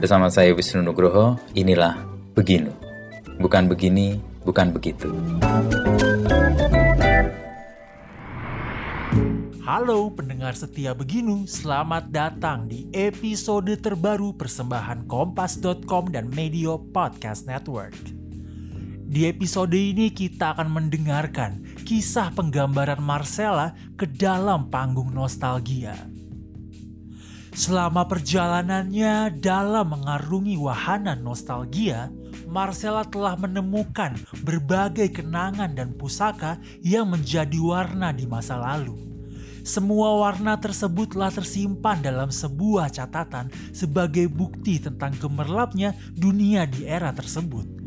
Bersama saya Wisnu Nugroho, inilah Beginu. Bukan begini, bukan begitu. Halo pendengar setia Beginu, selamat datang di episode terbaru persembahan Kompas.com dan Medio Podcast Network. Di episode ini kita akan mendengarkan kisah penggambaran Marcella ke dalam panggung nostalgia. Selama perjalanannya dalam mengarungi wahana nostalgia, Marcella telah menemukan berbagai kenangan dan pusaka yang menjadi warna di masa lalu. Semua warna tersebut telah tersimpan dalam sebuah catatan sebagai bukti tentang gemerlapnya dunia di era tersebut.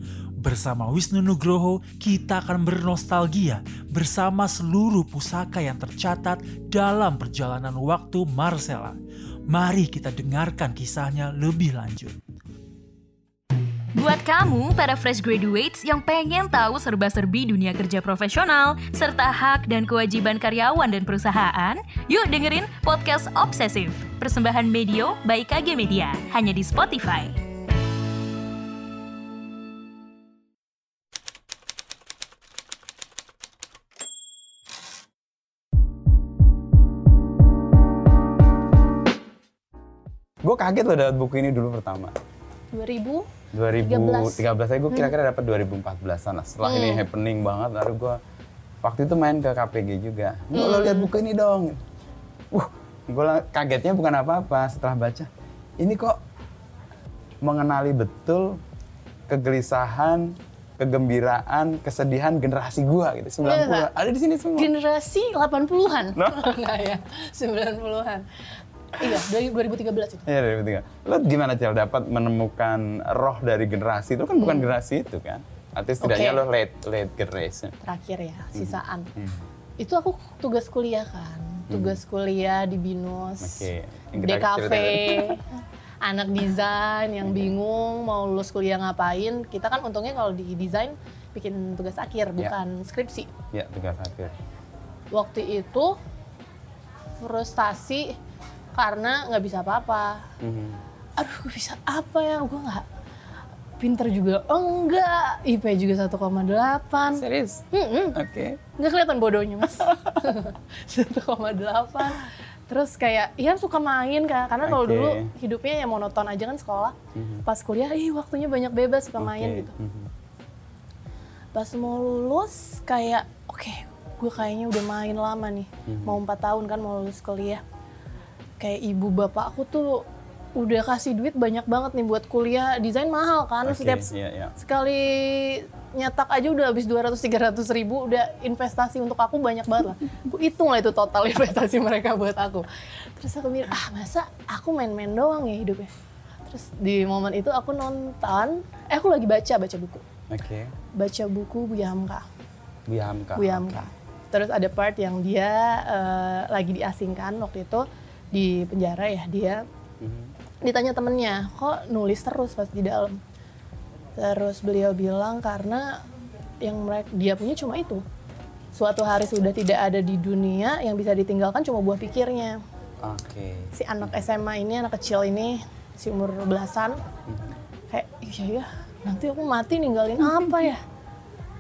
Bersama Wisnu Nugroho, kita akan bernostalgia bersama seluruh pusaka yang tercatat dalam perjalanan waktu Marcella. Mari kita dengarkan kisahnya lebih lanjut. Buat kamu, para fresh graduates yang pengen tahu serba-serbi dunia kerja profesional, serta hak dan kewajiban karyawan dan perusahaan, yuk dengerin Podcast Obsesif, persembahan Medio by KG Media, hanya di Spotify. Gue kaget loh dapat buku ini dulu pertama. 2000 2013 saya gue kira-kira dapat 2014 an lah. Setelah ini happening banget baru gue waktu itu main ke KPG juga. Lo lo lihat buku ini dong. Uh, gue kagetnya bukan apa-apa setelah baca. Ini kok mengenali betul kegelisahan, kegembiraan, kesedihan generasi gua gitu. 90 Iya, Kak. ada di sini semua. generasi 80-an. Loh? Enggak ya, 90-an. Iya, dari 2013 itu. Iya dari tiga. Lo gimana Cel dapat menemukan roh dari generasi itu kan bukan generasi itu kan? Artinya setidaknya Oke. lo late late generation. Terakhir ya, sisaan. Hmm. Itu aku tugas kuliah kan. Tugas kuliah di BINUS, DKV, ceritain. anak desain yang bingung mau lulus kuliah ngapain. Kita kan untungnya kalau di desain bikin tugas akhir, Ya. bukan skripsi. Ya tugas akhir. Waktu itu frustasi karena nggak bisa apa-apa. Mhm. aduh gue bisa apa ya gue nggak pinter juga enggak IP juga 1,8 Serius? Mm-mm. Oke. nggak kelihatan bodohnya mas 1,8 terus kayak ya suka main kan karena kalau Oke. dulu hidupnya ya monoton aja kan sekolah pas kuliah ih waktunya banyak bebas suka main Oke. gitu Mhm. pas mau lulus kayak oke gue kayaknya udah main lama nih mau empat tahun kan mau lulus kuliah kayak ibu bapak aku tuh udah kasih duit banyak banget nih buat kuliah desain mahal kan Oke, setiap iya, iya. sekali nyetak aja udah habis 200-300 ribu udah investasi untuk aku banyak banget lah aku hitung lah itu total investasi mereka buat aku terus aku mikir ah masa aku main-main doang ya hidupnya terus di momen itu aku nonton eh aku lagi baca baca buku Oke. baca buku Buya Hamka Bu Hamka. Buya Hamka. Terus ada part yang dia eh, lagi diasingkan waktu itu di penjara ya dia Mhm. ditanya temennya kok nulis terus pas di dalam terus beliau bilang karena yang mereka dia punya cuma itu suatu hari sudah tidak ada di dunia yang bisa ditinggalkan cuma buah pikirnya Oke. si anak SMA ini anak kecil ini si umur belasan kayak iya ya nanti aku mati ninggalin apa ya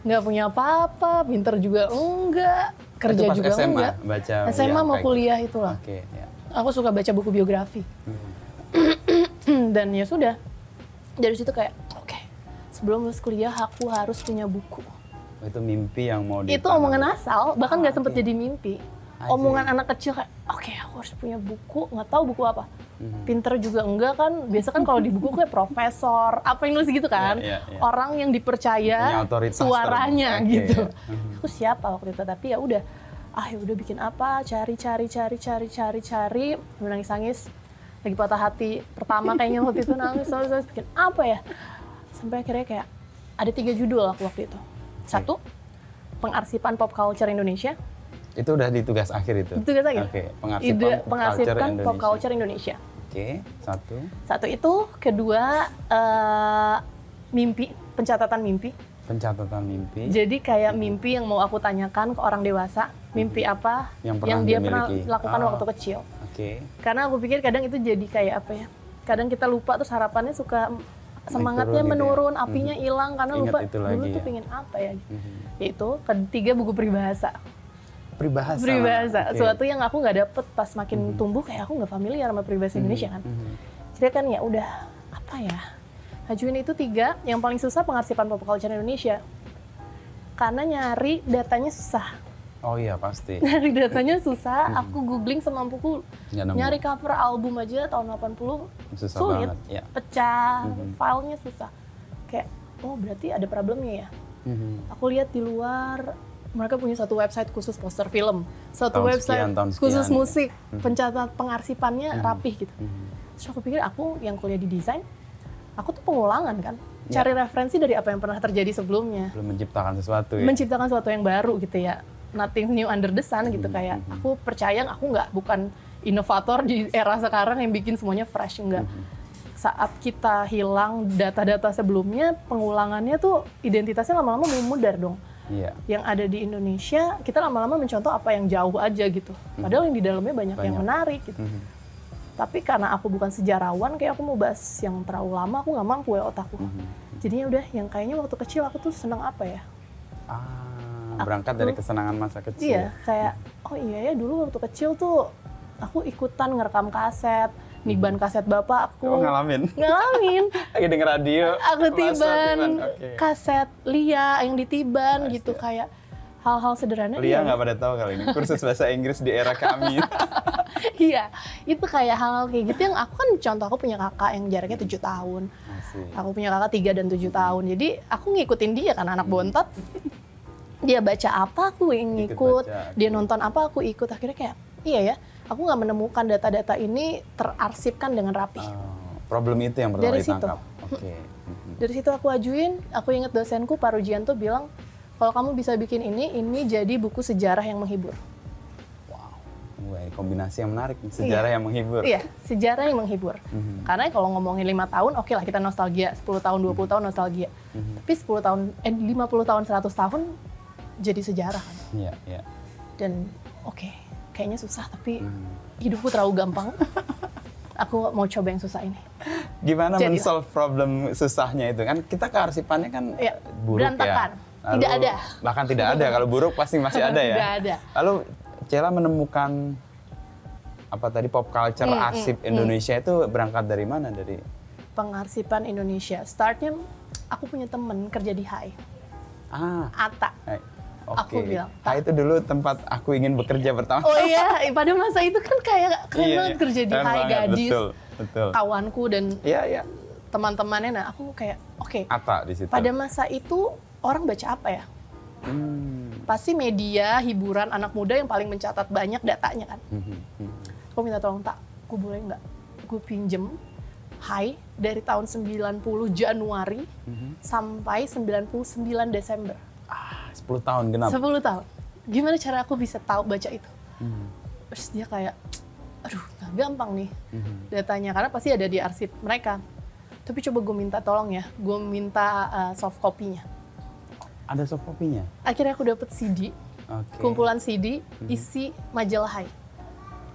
nggak punya apa-apa pinter juga enggak kerja juga SMA enggak baca SMA mau kuliah itu? itulah Oke, ya. Aku suka baca buku biografi. Dan ya sudah. Dari situ kayak oke sebelum lulus kuliah aku harus punya buku. Oh, itu mimpi yang mau itu omongan asal bahkan nggak Ah, sempet jadi mimpi. I omongan anak kecil kayak oke aku harus punya buku nggak tahu buku apa. Mhm. pinter juga enggak kan? Biasa kan kalau di buku kayak profesor apa yang nulis gitu kan? Iya, iya, iya. orang yang dipercaya suaranya. Oke, gitu. Mhm. aku siapa waktu itu? Tapi ya udah ah ya udah bikin apa? Cari cari cari cari cari cari. Nangis nangis. Lagi patah hati. Pertama kayaknya waktu itu nangis. Nangis, nangis bikin apa ya? Sampai akhirnya kayak ada tiga judul aku waktu itu. Satu pengarsipan pop culture Indonesia. Itu udah di tugas akhir itu. itu aja Oke, pengarsipan ide pop culture pop Indonesia. culture Indonesia. Oke, satu. satu itu kedua eh, mimpi pencatatan mimpi. Pencatatan mimpi. jadi kayak mimpi yang mau aku tanyakan ke orang dewasa mimpi apa Yang pernah dia pernah dimiliki. lakukan Ah. waktu kecil Oke. karena aku pikir kadang itu jadi kayak apa ya kadang kita lupa terus harapannya suka semangatnya turun gitu ya. menurun, apinya hilang karena Ingat lupa itu dulu tuh ya. pengen apa ya. Mhm. Yaitu ketiga buku peribahasa. Peribahasa. Peribahasa, Oke. suatu yang aku nggak dapet pas makin tumbuh kayak aku nggak familiar sama peribahasa Indonesia kan. Mhm. Jadi kan ya udah apa ya? Ajuin itu tiga, yang paling susah pengarsipan pop culture Indonesia. Karena nyari datanya susah. Oh iya pasti. Nyari datanya susah, aku googling semampuku nemu. nyari cover album aja tahun 80 Susah sulit, banget. Ya. pecah, filenya susah. Kayak, oh berarti ada problemnya ya. Mhm. Aku lihat di luar mereka punya satu website khusus poster film, satu Tahun website sekian, tahun khusus sekian. musik, pencatat pengarsipannya rapih gitu. Mhm. Terus aku pikir aku yang kuliah di desain, aku tuh pengulangan kan, Ya. cari referensi dari apa yang pernah terjadi sebelumnya, Belum menciptakan sesuatu ya. menciptakan sesuatu yang baru gitu ya, nothing new under the sun gitu Mhm, kayak aku percaya aku nggak bukan inovator di era sekarang yang bikin semuanya fresh enggak. Mhm. Saat kita hilang data-data sebelumnya, pengulangannya tuh identitasnya lama-lama memudar dong Iya. yang ada di Indonesia kita lama-lama mencontoh apa yang jauh aja gitu padahal yang di dalamnya banyak, yang Banyak. menarik gitu Mhm. tapi karena aku bukan sejarawan kayak aku mau bahas yang terlalu lama aku nggak mampu ya otakku Mhm. jadinya udah yang kayaknya waktu kecil aku tuh seneng apa ya Ah, berangkat dari kesenangan masa kecil. iya kayak oh iya ya dulu waktu kecil tuh aku ikutan ngerekam kaset niban kaset bapak aku Oh ngalamin. ngalamin Lagi denger radio. aku tiban Oke. kaset Lia yang ditiban gitu ya. kayak hal-hal sederhana Lia iya. nggak pada tahu kali ini kursus bahasa Inggris di era kami. Iya, itu kayak hal-hal kayak gitu yang aku kan contoh aku punya kakak yang jaraknya tujuh tahun, aku punya kakak tiga dan tujuh tahun, jadi aku ngikutin dia kan anak bontot. Dia baca apa aku yang Ikut baca, dia nonton apa aku ikut. Akhirnya kayak iya ya, aku nggak menemukan data-data ini terarsipkan dengan rapi. Oh, problem itu yang pertama Dari situ. ditangkap. Oke. Mhm. Dari situ aku ajuin, aku inget dosenku Pak Rujianto bilang kalau kamu bisa bikin ini, ini jadi buku sejarah yang menghibur. Wow. Wah, kombinasi yang menarik. nih. Sejarah yang menghibur. Iya, sejarah yang menghibur. Mhm. Karena kalau ngomongin lima tahun, oke lah kita nostalgia. 10 tahun, 20 tahun nostalgia. Mhm. Tapi 10 tahun, eh 50 tahun, 100 tahun jadi sejarah kan. Iya, iya. Dan oke, kayaknya susah tapi Mhm. hidupku terlalu gampang. Aku mau coba yang susah ini. Gimana men-solve problem susahnya itu? Kan kita kearsipannya kan Iya, buruk berantakan. ya. Tidak ada. Bahkan tidak ada. Kalau buruk pasti masih ada ya. Tidak ada. Lalu Cela menemukan apa tadi pop culture Hmm, arsip Indonesia itu berangkat dari mana? Dari Pengarsipan Indonesia. Startnya aku punya temen kerja di HAI. ah, Ata. Eh, Aku bilang, Ah, itu dulu tempat aku ingin bekerja pertama. Oh iya, pada masa itu kan kayak keren Iya, banget iya. kerja di HAI gadis. Betul, betul. Kawanku dan Iya, iya. teman-temannya, nah aku kayak, oke, Ata di situ. pada masa itu orang baca apa ya? Hmm. Pasti media, hiburan, anak muda yang paling mencatat banyak datanya kan. Mhm, mhm. Aku minta tolong tak, gue boleh nggak? Gue pinjem Hai dari tahun 90 Januari Mhm. sampai 99 Desember. Ah, 10 tahun genap. 10 tahun. Gimana cara aku bisa tahu baca itu? Mhm, Terus dia kayak, aduh nggak gampang nih mhm. datanya karena pasti ada di arsip mereka. Tapi coba gue minta tolong ya, gue minta uh, soft copy-nya. Ada soft copy-nya? Akhirnya aku dapet CD, Oke. kumpulan CD isi majalah Hai.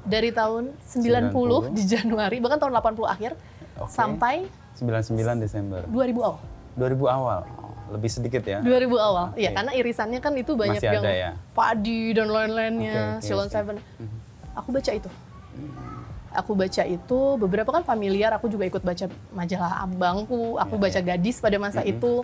Dari tahun 90, 90. di Januari, bahkan tahun 80 akhir, Oke. sampai 99 Desember. 2000 awal. 2000 awal. Lebih sedikit ya. 2000 awal. Iya, karena irisannya kan itu banyak Masih yang ada ya? padi dan lain-lainnya, Oke, oke, Ceylon oke. Seven. Aku baca itu. Aku baca itu, beberapa kan familiar, aku juga ikut baca majalah abangku, aku Iya, baca iya. gadis pada masa itu,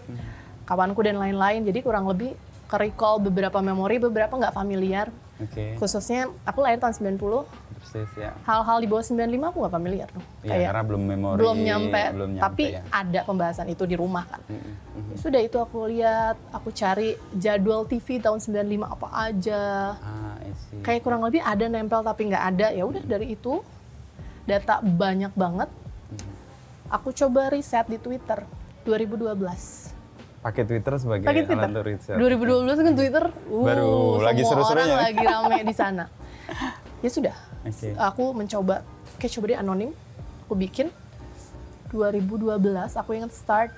kawanku dan lain-lain. Jadi kurang lebih ke-recall beberapa memori, beberapa nggak familiar. Oke. Khususnya aku lahir tahun 90, Persis ya. hal-hal di bawah 95 aku nggak familiar tuh. Iya, karena belum memori. belum nyampe, belum nyampe tapi ya. ada pembahasan itu di rumah kan. Mhm, mhm. Sudah itu aku lihat, aku cari jadwal TV tahun 95 apa aja. Ah. Kayak kurang lebih ada nempel tapi nggak ada. Ya udah dari itu data banyak banget. Aku coba riset di Twitter 2012. Pakai Twitter sebagai Pakai Twitter. alat riset. 2012 kan Twitter, uh, Baru lagi semua seru-serunya. orang lagi rame di sana. Ya sudah, Oke. aku mencoba, oke coba deh anonim, aku bikin 2012, aku ingat start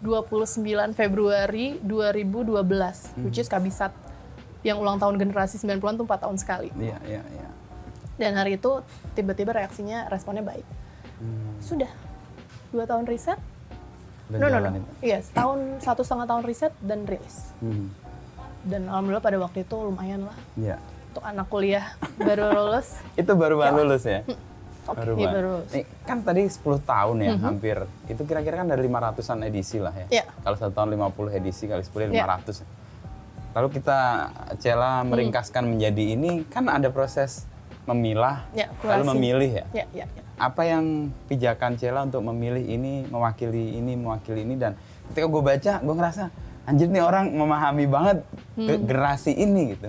29 Februari 2012, which is Kabisat yang ulang tahun generasi 90-an tuh 4 tahun sekali. Iya, iya, iya. Dan hari itu tiba-tiba reaksinya, responnya baik. Sudah dua tahun riset. No, no, no. itu. Iya, setahun satu setengah tahun riset dan rilis. Hmm. Dan alhamdulillah pada waktu itu lumayan lah Iya. untuk anak kuliah baru lulus. Itu baru baru lulus ya? Oke, Baru iya, banget. baru lulus. Nih, kan tadi 10 tahun ya hampir. Itu kira-kira kan dari 500-an edisi lah ya. Iya. Kalau satu tahun 50 edisi kali 10 Iya. 500. Lalu kita Cela meringkaskan menjadi ini kan ada proses memilah Ya, lalu memilih ya. Ya, ya, ya. Apa yang pijakan Cela untuk memilih ini, mewakili ini, mewakili ini dan ketika gue baca gue ngerasa anjir nih orang memahami banget ge- generasi ini gitu.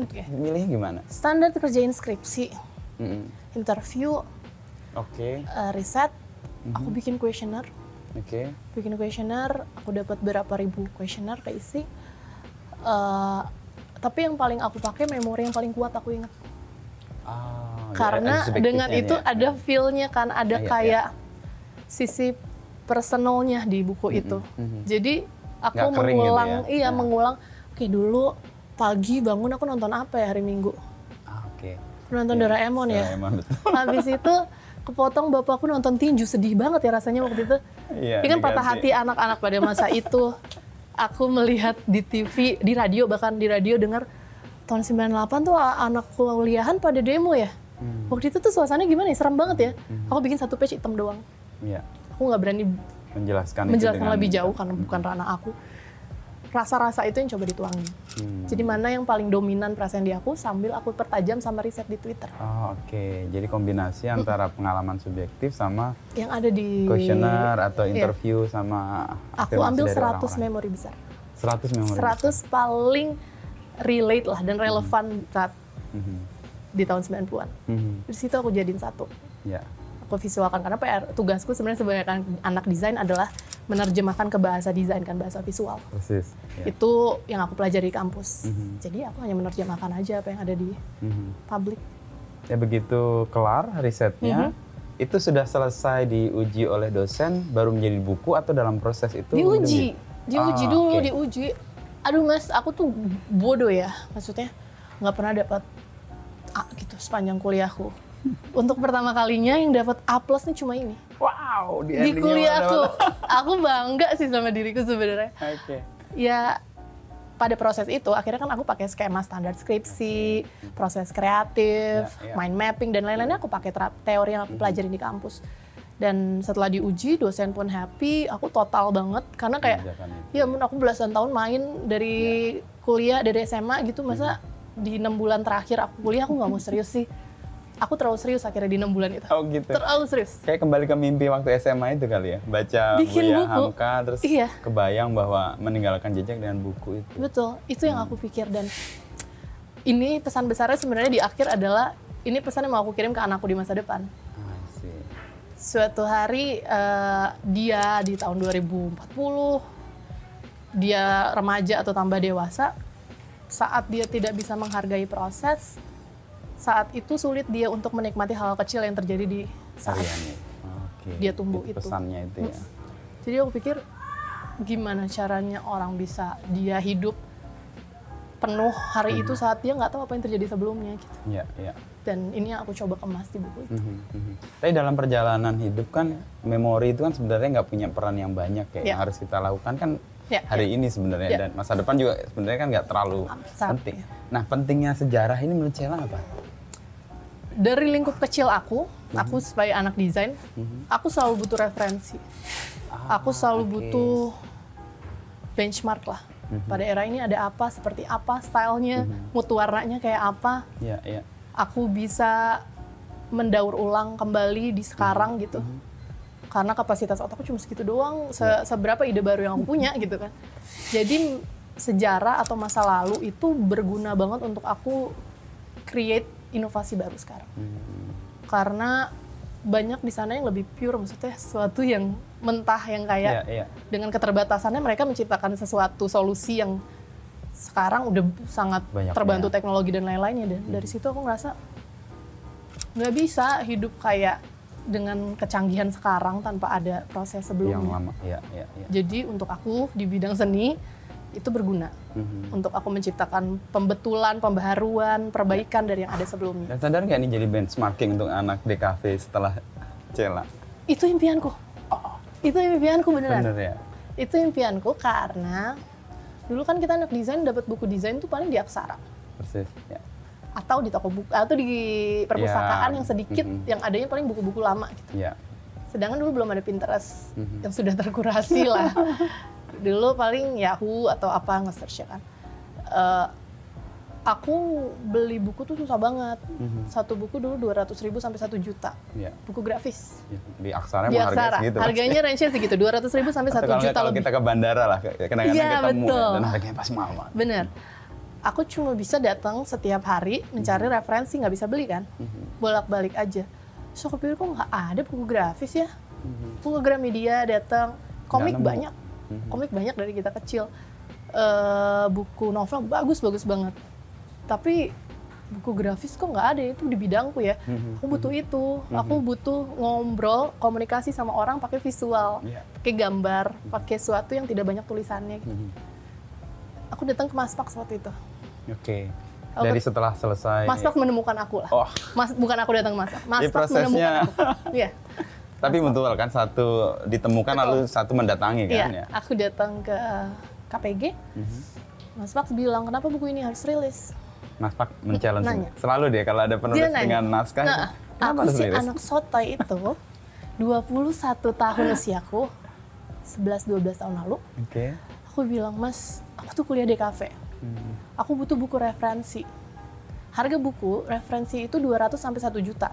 Oke. Milihnya gimana? Standar kerjain skripsi, Mm-mm. interview, Oke, eh, riset, aku bikin kuesioner. oke. bikin kuesioner, aku dapat berapa ribu kuesioner keisi. Eh, tapi yang paling aku pakai memori yang paling kuat aku ingat. Ah, Karena dengan itu ya. ada feel-nya kan, ada iya, kayak sisi personalnya di buku itu. mhm. Jadi aku Nggak gitu mengulang, ya? iya Ya. mengulang. Oke dulu pagi bangun aku nonton apa ya hari Minggu? Ah, Oke. Aku nonton Doraemon ya. Doraemon, betul. Habis itu kepotong bapakku nonton tinju sedih banget ya rasanya waktu itu. Iya, Ini kan patah hati anak-anak pada masa itu. Aku melihat di TV, di radio bahkan di radio dengar tahun 98 tuh a- anak kuliahan pada demo ya. Hmm. Waktu itu tuh suasananya gimana ya? Serem banget ya. Aku bikin satu page hitam doang. Iya, Aku nggak berani menjelaskan menjelaskan lebih jauh karena bukan ranah aku. Rasa-rasa itu yang coba dituangin. Hmm. Jadi mana yang paling dominan perasaan di aku sambil aku pertajam sama riset di Twitter. Oh, Oke, jadi kombinasi antara pengalaman subjektif sama Yang ada di kuesioner atau Iya. interview sama Aku ambil dari 100 orang-orang. memori besar. 100 memori. 100 paling relate lah dan relevan saat Mhm. Di tahun 90-an. Mhm. Di situ aku jadiin satu. Ya. Aku visualkan karena PR tugasku sebenarnya sebagai an- anak desain adalah menerjemahkan ke bahasa desain kan bahasa visual. Persis. Ya. Itu yang aku pelajari di kampus. Mhm. Jadi aku hanya menerjemahkan aja apa yang ada di Mhm. publik. Ya begitu kelar risetnya, Mhm. itu sudah selesai diuji oleh dosen, baru menjadi buku atau dalam proses itu? Diuji, diuji Ah, dulu, oke. diuji. Aduh mas, aku tuh bodoh ya, maksudnya nggak pernah dapat sepanjang kuliahku. Untuk pertama kalinya yang dapat A plus nih cuma ini. Wow, di, Di mana-mana. aku bangga sih sama diriku sebenarnya. Oke. Ya pada proses itu akhirnya kan aku pakai skema standar skripsi, proses kreatif, Ya, ya. mind mapping dan lain-lainnya aku pakai teori yang aku pelajarin di kampus. Dan setelah diuji dosen pun happy, aku total banget karena kayak ya ampun, aku belasan tahun main dari kuliah dari SMA gitu masa di enam bulan terakhir aku kuliah aku nggak mau serius sih. Aku terlalu serius akhirnya di enam bulan itu. Oh gitu. Terlalu serius. Kayak kembali ke mimpi waktu SMA itu kali ya, baca Bikin Buya buku. Hamka, terus Iya. kebayang bahwa meninggalkan jejak dengan buku itu. Betul, itu yang aku pikir dan ini pesan besarnya sebenarnya di akhir adalah ini pesan yang mau aku kirim ke anakku di masa depan. See. Suatu hari eh, dia di tahun 2040 dia remaja atau tambah dewasa saat dia tidak bisa menghargai proses saat itu sulit dia untuk menikmati hal kecil yang terjadi di saat. Dia tumbuh itu. Pesannya itu ya. Jadi aku pikir gimana caranya orang bisa dia hidup penuh hari itu saat dia nggak tahu apa yang terjadi sebelumnya gitu. Iya, iya. Dan ini yang aku coba kemas di buku itu. Mhm. Tapi dalam perjalanan hidup kan memori itu kan sebenarnya nggak punya peran yang banyak ya. Ya. Yang harus kita lakukan kan Ya, hari ini sebenarnya Ya. dan masa depan juga sebenarnya kan nggak terlalu Sangat, penting. ya. Nah pentingnya sejarah ini menurut Cela apa? Dari lingkup kecil aku, Mhm. aku sebagai anak desain, aku selalu butuh referensi. Ah, aku selalu oke. butuh benchmark lah. Mhm. Pada era ini ada apa, seperti apa stylenya, mutu warnanya kayak apa. Iya, iya. aku bisa mendaur ulang kembali di sekarang gitu. Karena kapasitas otakku cuma segitu doang, se- seberapa ide baru yang aku punya gitu kan. Jadi sejarah atau masa lalu itu berguna banget untuk aku create inovasi baru sekarang. Karena banyak di sana yang lebih pure, maksudnya sesuatu yang mentah yang kayak Iya, iya. dengan keterbatasannya mereka menciptakan sesuatu solusi yang sekarang udah sangat Banyak, terbantu banyak. teknologi dan lain-lainnya dan dari situ aku ngerasa nggak bisa hidup kayak dengan kecanggihan sekarang tanpa ada proses Yang sebelumnya. lama. Iya, iya, iya. Jadi untuk aku di bidang seni itu berguna Mhm. untuk aku menciptakan pembetulan, pembaharuan, perbaikan dari yang ada sebelumnya. Dan sadar nggak ini jadi benchmarking untuk anak DKV setelah Cela. Itu impianku. Itu impianku beneran. Bener ya? Itu impianku karena dulu kan kita anak desain dapat buku desain tuh paling di Aksara Persis. Ya. Atau di toko buku atau di perpustakaan Ya. yang sedikit Mhm. yang adanya paling buku-buku lama gitu. Ya. Sedangkan dulu belum ada Pinterest Mhm. yang sudah terkurasi lah. dulu paling Yahoo atau apa nge-search ya kan. Eh, aku beli buku tuh susah banget. Mhm. Satu buku dulu 200 ribu sampai 1 juta. Ya. Buku grafis. Ya. Di aksara Di emang harganya Aksara. segitu. Harganya range-nya segitu, 200 ribu sampai Atau 1 kalau nggak, juta kalau lebih. kita ke bandara lah, kadang-kadang Iya, ketemu ya, betul. dan harganya pasti mahal banget. Bener. Aku cuma bisa datang setiap hari mencari Mhm. referensi, nggak bisa beli kan. Bolak-balik aja. So aku pikir kok nggak ada buku grafis ya. Buku Gramedia datang, komik Mhm. banyak. Mhm. Komik banyak dari kita kecil. Eh, buku novel bagus-bagus banget. Tapi buku grafis kok nggak ada itu di bidangku ya. Mhm. Aku butuh itu. Aku butuh ngobrol, komunikasi sama orang pakai visual, Iya. pakai gambar, pakai sesuatu yang tidak banyak tulisannya. gitu. Mhm. Aku datang ke Maspak waktu itu. Oke. Aku- Dari setelah selesai. Maspak menemukan aku lah. Oh, Mas, bukan aku datang ke Maspak. Maspak prosesnya- menemukan aku. Iya, tapi betul kan satu ditemukan Betul. lalu satu mendatangi kan iya. ya. Aku datang ke KPG. Mhm. Maspak bilang kenapa buku ini harus rilis. Mas Pak men-challenge Nanya. selalu dia kalau ada penulis Dia nanya. dengan naskah. Nah, kenapa aku harus si liris? anak sotoy itu 21 tahun usiaku, 11-12 tahun lalu, Oke. aku bilang, Mas, aku tuh kuliah di kafe. Mhm. Aku butuh buku referensi. Harga buku referensi itu 200 sampai 1 juta.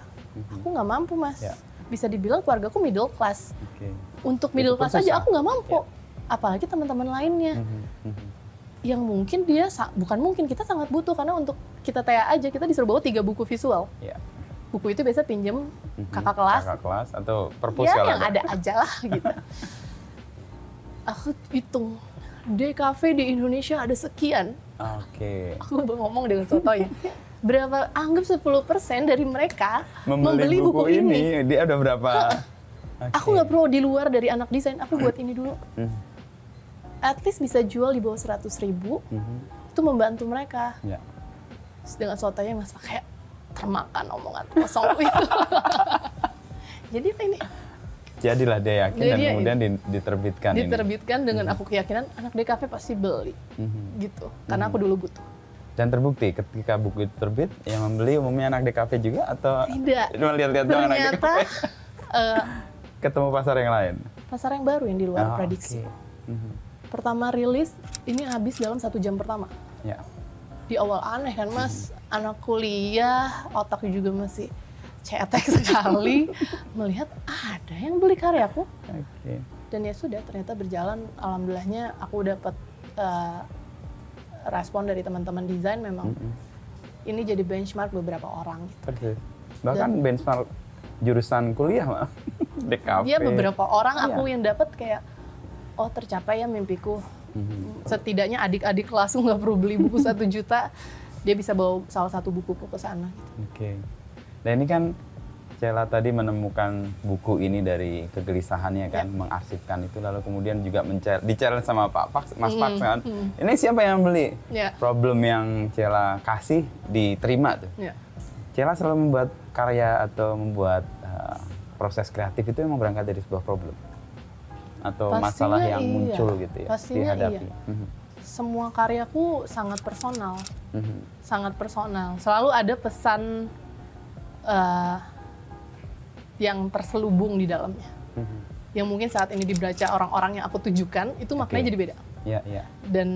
Aku nggak mampu, Mas. Ya. Bisa dibilang keluargaku middle class. Oke. Untuk middle class aja aku nggak mampu. Apalagi teman-teman lainnya. Mhm. Mhm. Yang mungkin dia, bukan mungkin, kita sangat butuh. Karena untuk kita TA aja, kita disuruh bawa tiga buku visual. Ya. Buku itu biasa pinjem Mhm. kakak kelas. Kakak kelas atau perpus ya yang ada aja lah gitu. aku hitung, DKV di Indonesia ada sekian. Oke. Aku ngomong dengan sotoy. Berapa, anggap 10% dari mereka Membeli, buku, ini, dia udah berapa? Aku nggak perlu di luar dari anak desain, aku buat ini dulu. Mhm. At least bisa jual di bawah 100 ribu, Mhm. itu membantu mereka. Ya. Terus dengan sotonya mas kayak termakan omongan kosong itu. Jadi ini Jadilah dia yakin Jadi dan dia kemudian di- diterbitkan ini. diterbitkan dengan aku keyakinan anak DKV pasti beli Mhm. gitu, karena aku dulu butuh. Dan terbukti ketika buku itu terbit, yang membeli umumnya anak DKV juga atau Tidak. cuma lihat-lihat doang anak Ternyata DKV? eh, Ketemu pasar yang lain. pasar yang baru yang di luar Ah, prediksi. oke. Mhm. Pertama rilis ini habis dalam satu jam pertama. Ya. Di awal aneh kan mas, Hmm. anak kuliah, otaknya juga masih cetek sekali, melihat ada yang beli karyaku. Oke. Dan ya sudah, ternyata berjalan. Alhamdulillahnya aku dapat eh, respon dari teman-teman desain memang Mhm. ini jadi benchmark beberapa orang. Gitu. Persis. Bahkan benchmark jurusan kuliah mah. DKV. Dia beberapa orang aku yang dapat kayak, oh tercapai ya mimpiku. Mhm. Setidaknya adik-adik kelasku nggak perlu beli buku satu juta, dia bisa bawa salah satu bukuku ke sana. Gitu. Oke. Nah ini kan Cela tadi menemukan buku ini dari kegelisahannya kan, Ya. mengarsipkan itu lalu kemudian juga di challenge sama Pak Pax, Mas Hmm, Pax kan. hmm. Ini siapa yang beli? Ya. Problem yang Cela kasih diterima tuh. Ya. Cela selalu membuat karya atau membuat uh, proses kreatif itu memang berangkat dari sebuah problem atau Pastinya masalah yang iya. muncul gitu ya Pastinya dihadapi. iya. Mhm. Semua karyaku sangat personal, Mhm. sangat personal. Selalu ada pesan eh, yang terselubung di dalamnya. Mhm. Yang mungkin saat ini dibaca orang-orang yang aku tujukan, itu maknanya Oke. jadi beda. Ya, ya. Dan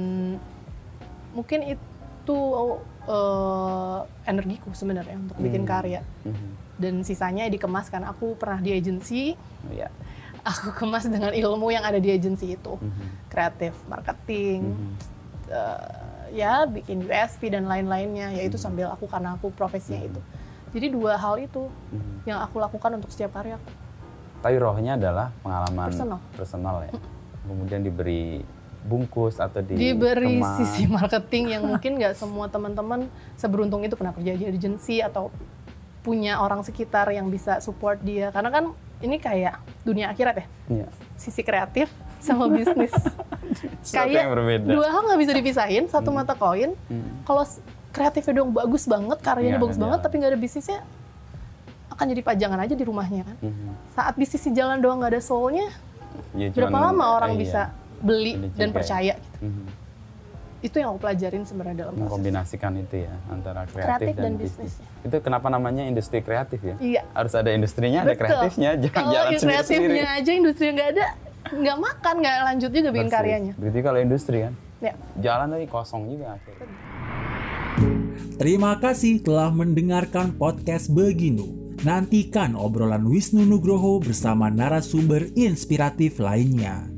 mungkin itu eh, energiku sebenarnya untuk bikin Hmm. karya. Mhm. Dan sisanya dikemas kan aku pernah di agensi, Ya. aku kemas dengan ilmu yang ada di agensi itu. Mhm. Kreatif, marketing, Mhm. eh, ya bikin USP dan lain-lainnya, yaitu sambil aku karena aku profesinya itu. Jadi dua hal itu Mhm. yang aku lakukan untuk setiap karya. Tapi rohnya adalah pengalaman Personal. personal ya. Kemudian diberi bungkus atau di Diberi sisi marketing yang mungkin nggak semua teman-teman seberuntung itu pernah kerja di agensi atau punya orang sekitar yang bisa support dia. Karena kan ini kayak dunia akhirat ya, Iya. sisi kreatif sama bisnis. Berbeda. dua hal nggak bisa dipisahin, satu mata koin. Hmm. Kalau kreatifnya dong bagus banget, karyanya Nggak bagus akan banget, tapi nggak ada bisnisnya, akan jadi pajangan aja di rumahnya kan. Mhm. Saat bisnisnya jalan doang nggak ada soulnya, Ya, berapa cuman- lama orang eh, bisa iya. beli Beli dan ya. percaya? Gitu. Mhm. Itu yang aku pelajarin sebenarnya dalam proses. Mengkombinasikan itu ya antara kreatif, Kreatif dan, dan bisnis. bisnisnya. Itu kenapa namanya industri kreatif ya? Iya. Harus ada industrinya, ada kreatifnya, jangan Kalau jalan sendiri-sendiri. kreatifnya aja industri nggak ada, nggak makan, nggak lanjut juga bikin Persis. karyanya. Berarti kalau industri kan, Ya. jalan tadi kosong juga akhirnya. Terima kasih telah mendengarkan podcast Beginu. Nantikan obrolan Wisnu Nugroho bersama narasumber inspiratif lainnya.